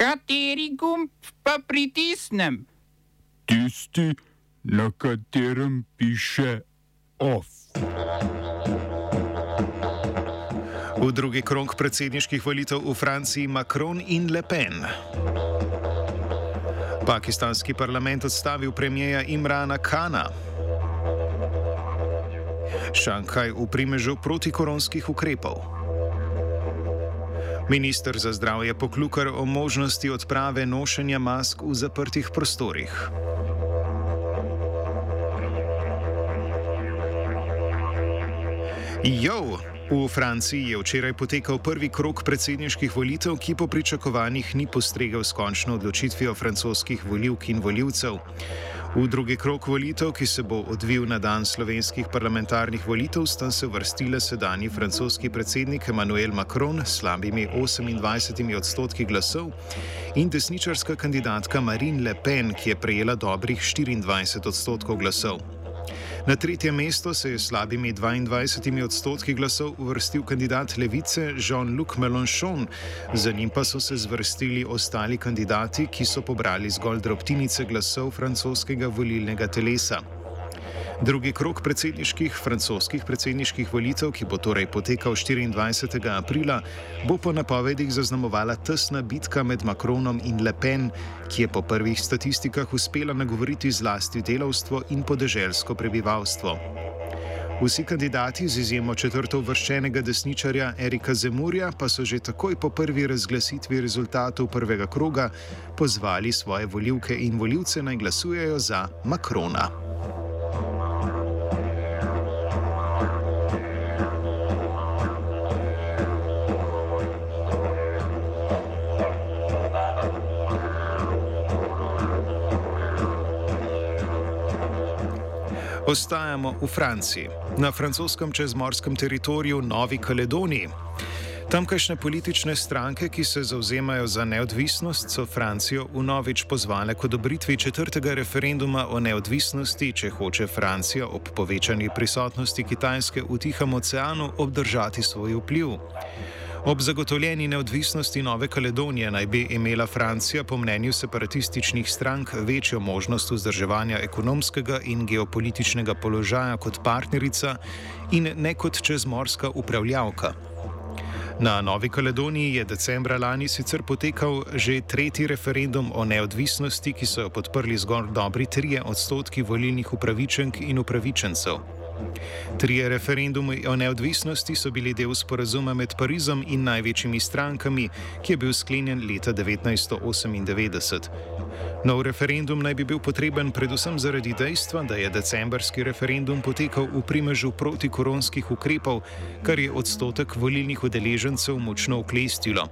Kateri gumb pa pritisnem? Tisti, na katerem piše OF. V drugi krog predsedniških volitev v Franciji Macron in Le Pen. Pakistanski parlament odstavil premijeja Imrana Kana. Šanghaj v primežu protikoronskih ukrepov. Ministr za zdravje poklukar o možnosti odprave nošenja mask v zaprtih prostorih. Jo! V Franciji je včeraj potekal prvi krok predsedniških volitev, ki po pričakovanjih ni postregel s končno odločitvijo francoskih voljivk in voljivcev. V drugi krok volitev, ki se bo odvil na dan slovenskih parlamentarnih volitev, sta se vrstile sedanji francoski predsednik Emmanuel Macron s slabimi 28 odstotki glasov in desničarska kandidatka Marine Le Pen, ki je prejela dobrih 24 odstotkov glasov. Na tretje mesto se je s slabimi 22 odstotki glasov uvrstil kandidat levice Jean-Luc Mélenchon, za njim pa so se zvrstili ostali kandidati, ki so pobrali zgolj drobtinice glasov francoskega volilnega telesa. Drugi krok predsedniških, francoskih predsedniških volitev, ki bo torej potekal 24. aprila, bo po napovedih zaznamovala tesna bitka med Macronom in Le Pen, ki je po prvih statistikah uspela nagovoriti zlasti delavstvo in podeželsko prebivalstvo. Vsi kandidati, z izjemo četrto vrščenega desničarja Erika Zemurja, pa so že takoj po prvi razglasitvi rezultatov prvega kroga pozvali svoje voljivke in voljivce naj glasujejo za Macrona. Ostajamo v Franciji, na francoskem čezmorskem teritoriju Novi Kaledoniji. Tamkajšnje politične stranke, ki se zauzemajo za neodvisnost, so Francijo vnovič pozvale k odobritvi četrtega referenduma o neodvisnosti, če hoče Francija ob povečani prisotnosti Kitajske v Tihem oceanu obdržati svoj vpliv. Ob zagotovljeni neodvisnosti Nove Kaledonije naj bi imela Francija po mnenju separatističnih strank večjo možnost vzdrževanja ekonomskega in geopolitičnega položaja kot partnerica in ne kot čezmorska upravljavka. Na Novi Kaledoniji je decembra lani sicer potekal že tretji referendum o neodvisnosti, ki so jo podprli zgolj dobri trije odstotki volilnih upravičenk in upravičencev. Trije referendumi o neodvisnosti so bili del sporazuma med Parizom in največjimi strankami, ki je bil sklenjen leta 1998. Nov referendum naj bi bil potreben predvsem zaradi dejstva, da je decembrski referendum potekal v primežu protikoronskih ukrepov, kar je odstotek volilnih udeležencev močno oklestilo.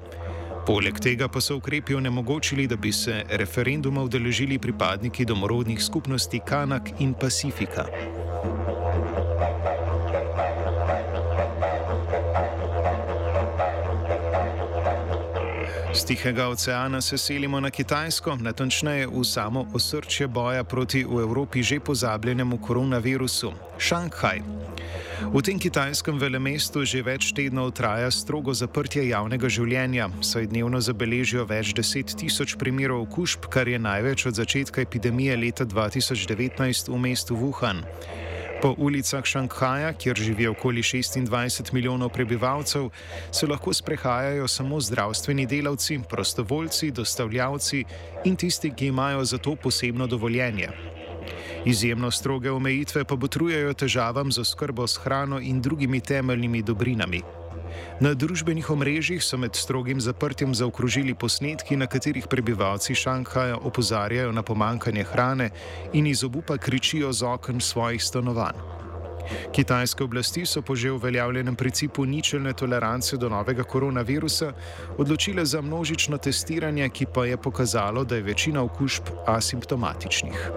Poleg tega pa so ukrepi onemogočili, da bi se referenduma udeležili pripadniki domorodnih skupnosti Kanak in Pacifika. Tihega oceana se selimo na Kitajsko, natančneje v samo osrčje boja proti v Evropi že pozabljenemu koronavirusu - Šanghaj. V tem kitajskem velemestu že več tednov traja strogo zaprtje javnega življenja, saj dnevno zabeležijo več deset tisoč primerov okužb, kar je največ od začetka epidemije leta 2019 v mestu Wuhan. Po ulicah Šanghaja, kjer živi okoli 26 milijonov prebivalcev, se lahko sprehajajo samo zdravstveni delavci, prostovoljci, dostavljavci in tisti, ki imajo za to posebno dovoljenje. Izjemno stroge omejitve pa botrujejo težavam z oskrbo s hrano in drugimi temeljnimi dobrinami. Na družbenih omrežjih so med strogim zaprtjem zaokrožili posnetki, na katerih prebivalci Šanghaja opozarjajo na pomankanje hrane in iz obupa kričijo z okn svojih stanovanj. Kitajske oblasti so po že uveljavljenem principu ničelne tolerance do novega koronavirusa odločile za množično testiranje, ki pa je pokazalo, da je večina okužb asimptomatičnih.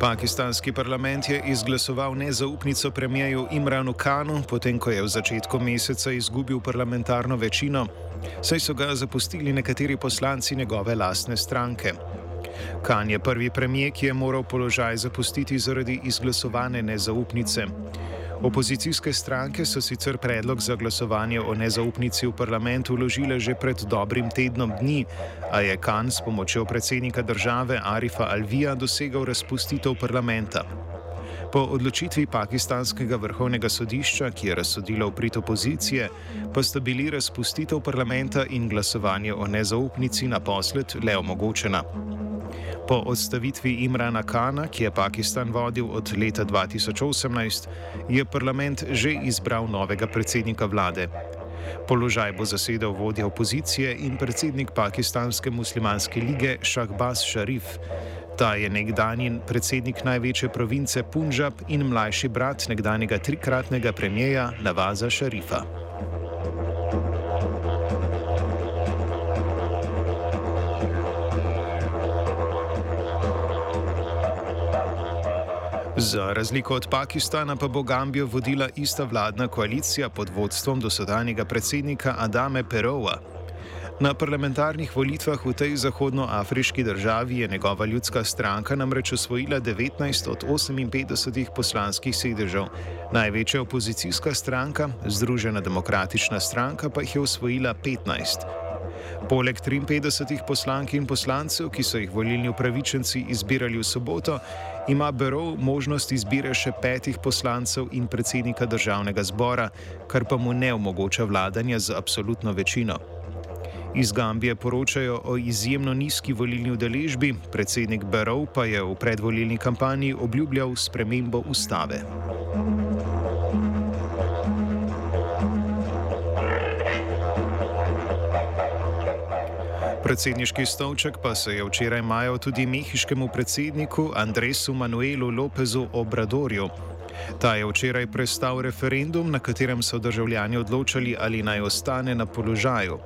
Pakistanski parlament je izglasoval nezaupnico premijeju Imranu Kanu, potem ko je v začetku meseca izgubil parlamentarno večino, saj so ga zapustili nekateri poslanci njegove lastne stranke. Kan je prvi premijer, ki je moral položaj zapustiti zaradi izglasovane nezaupnice. Opozicijske stranke so sicer predlog za glasovanje o nezaupnici v parlamentu vložile že pred dobrim tednom dni, a je Kan s pomočjo predsednika države Arifa Alvija dosegal razpustitev parlamenta. Po odločitvi pakistanskega vrhovnega sodišča, ki je razsodilo v prid opozicije, pa sta bili razpustitev parlamenta in glasovanje o nezaupnici naposled le omogočena. Po odstavitvi Imrana Kana, ki je Pakistan vodil od leta 2018, je parlament že izbral novega predsednika vlade. Položaj bo zasedel vodja opozicije in predsednik pakistanske muslimanske lige Shahbaz Sharif. Ta je nekdanji predsednik največje province Punjab in mlajši brat nekdanjega trikratnega premijeja Navaza Šarifa. Za razliko od Pakistana pa bo Gambijo vodila ista vladna koalicija pod vodstvom dosedanjega predsednika Adame Perova. Na parlamentarnih volitvah v tej zahodnoafriški državi je njegova ljudska stranka namreč osvojila 19 od 58 poslanskih sedežev, največja opozicijska stranka, Združena demokratična stranka, pa jih je osvojila 15. Poleg 53 poslank in poslancev, ki so jih volilni upravičenci izbirali v soboto, ima Berov možnost izbire še petih poslancev in predsednika državnega zbora, kar pa mu ne omogoča vladanja z absolutno večino. Iz Gambije poročajo o izjemno nizki volilni udeležbi, predsednik Berov pa je v predvolilni kampanji obljubljal spremembo ustave. Predsedniški stolček pa se je včeraj majal tudi mehiškemu predsedniku Andresu Manuelu Lopezu Obradorju. Ta je včeraj prestal referendum, na katerem so državljani odločali, ali naj ostane na položaju.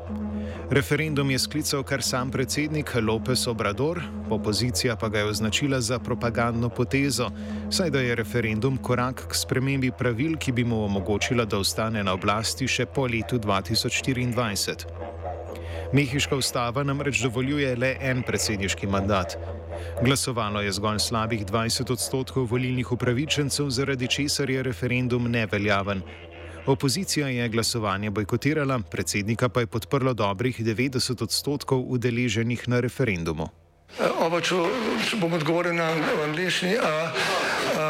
Referendum je sklical kar sam predsednik Lopez Obrador, opozicija pa ga je označila za propagandno potezo, saj da je referendum korak k spremembi pravil, ki bi mu omogočila, da ostane na oblasti še po letu 2024. Mehiška ustava namreč dovoljuje le en predsedniški mandat. Glasovalo je zgolj slabih 20 odstotkov volilnih upravičencev, zaradi česar je referendum neveljaven. Opozicija je glasovanje bojkotirala, predsednika pa je podprlo dobrih 90 odstotkov udeleženih na referendumu. Oba, če, če bom odgovoril na angliški.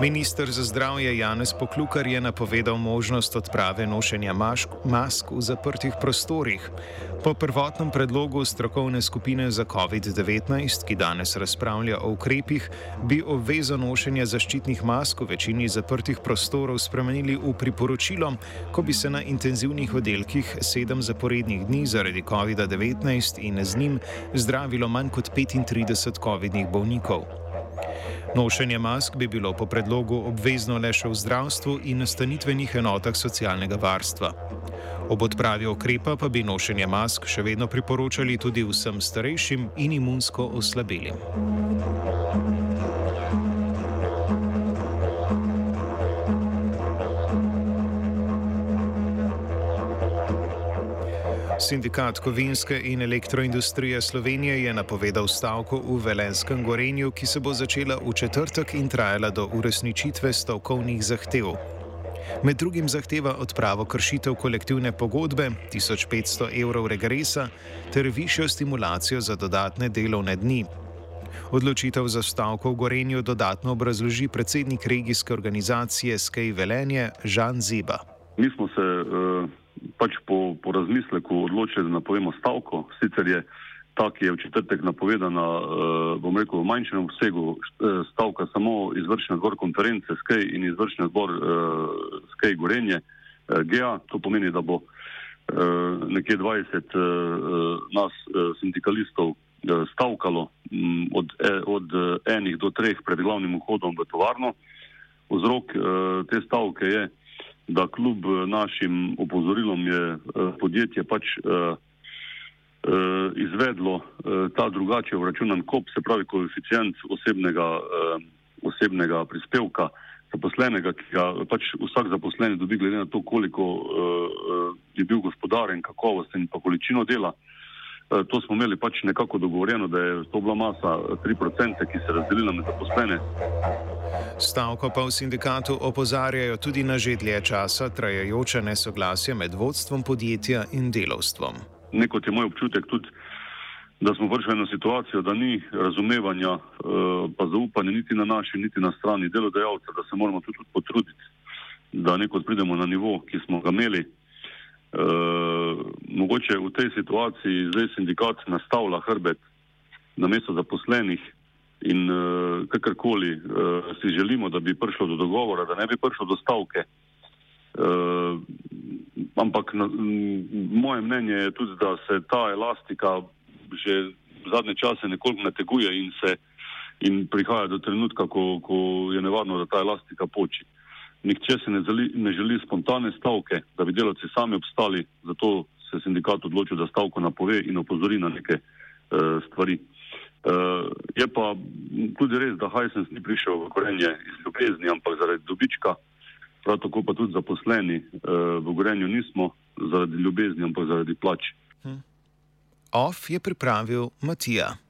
Ministr za zdravje Janez Poklukar je napovedal možnost odprave nošenja mask, mask v zaprtih prostorih. Po prvotnem predlogu strokovne skupine za COVID-19, ki danes razpravlja o ukrepih, bi obvezo nošenja zaščitnih mask v večini zaprtih prostorov spremenili v priporočilo, ko bi se na intenzivnih oddelkih sedem zaporednih dni zaradi COVID-19 in z njim zdravilo manj kot 35 COVID-19 bolnikov. Nošenje mask bi bilo po predlogu obvezno le še v zdravstvu in nastanitvenih enotah socialnega varstva. Ob odpravi okrepa pa bi nošenje mask še vedno priporočali tudi vsem starejšim in imunsko oslabelim. Sindikat kovinske in elektroindustrije Slovenije je napovedal stavko v Velenskem Gorenju, ki se bo začela v četrtek in trajala do uresničitve stavkovnih zahtev. Med drugim zahteva odpravo kršitev kolektivne pogodbe, 1500 evrov regresa ter višjo stimulacijo za dodatne delovne dni. Odločitev za stavko v Gorenju dodatno obrazloži predsednik regijske organizacije Skej Velenje Žan Ziba. Mi smo se uh pač po, po razmisleku odločili, da napovemo stavko. Sicer je ta, ki je v četrtek napovedana, uh, bom rekel, v manjšem obsegu uh, stavka samo izvršni odbor konference SKEJ in izvršni odbor uh, SKEJ Gorenje GEA. To pomeni, da bo nekje 20 uh, nas sindikalistov stavkalo od, od enih do treh pred glavnim vhodom v tovarno. Vzrok te stavke je, da kljub našim opozorilom je podjetje pač izvedlo ta drugače vračunan kop, se pravi koeficient osebnega, osebnega prispevka zaposlenega, ki ga pač vsak zaposleni dobi glede na to, koliko je bil gospodaren, kakovosten in pa količino dela. Uh, to smo imeli pač nekako dogovorjeno, da je to bila masa 3%, ki se razdelila med zaposlene. Stavko pa v sindikatu opozarjajo tudi na že dlje časa trajajoče nesoglasje med vodstvom podjetja in delovstvom. Nekot je moj občutek tudi da smo prišli v eno situacijo, da ni razumevanja, uh, pa zaupanja niti na naši, niti na strani delodajalca, da se moramo tudi potruditi, da nekod pridemo na nivo, ki smo ga imeli. Uh, mogoče v tej situaciji zdaj sindikat nastavlja hrbet na mesto zaposlenih in uh, kakorkoli uh, si želimo, da bi prišlo do dogovora, da ne bi prišlo do stavke. Uh, ampak na, m, moje mnenje je tudi, da se ta elastika že zadnje čase nekoliko nateguje in, se, in prihaja do trenutka, ko, ko je nevarno, da ta elastika poči. Nihče se ne, zali, ne želi spontane stavke, da bi delavci sami obstali, zato se sindikat odločil, da stavko napove in opozori na neke uh, stvari. Uh, je pa tudi res, da Hajsens ni prišel v korenje iz ljubezni, ampak zaradi dobička, prav tako pa tudi zaposleni uh, v korenju nismo zaradi ljubezni, ampak zaradi plač. Hmm. OF je pripravil Matija.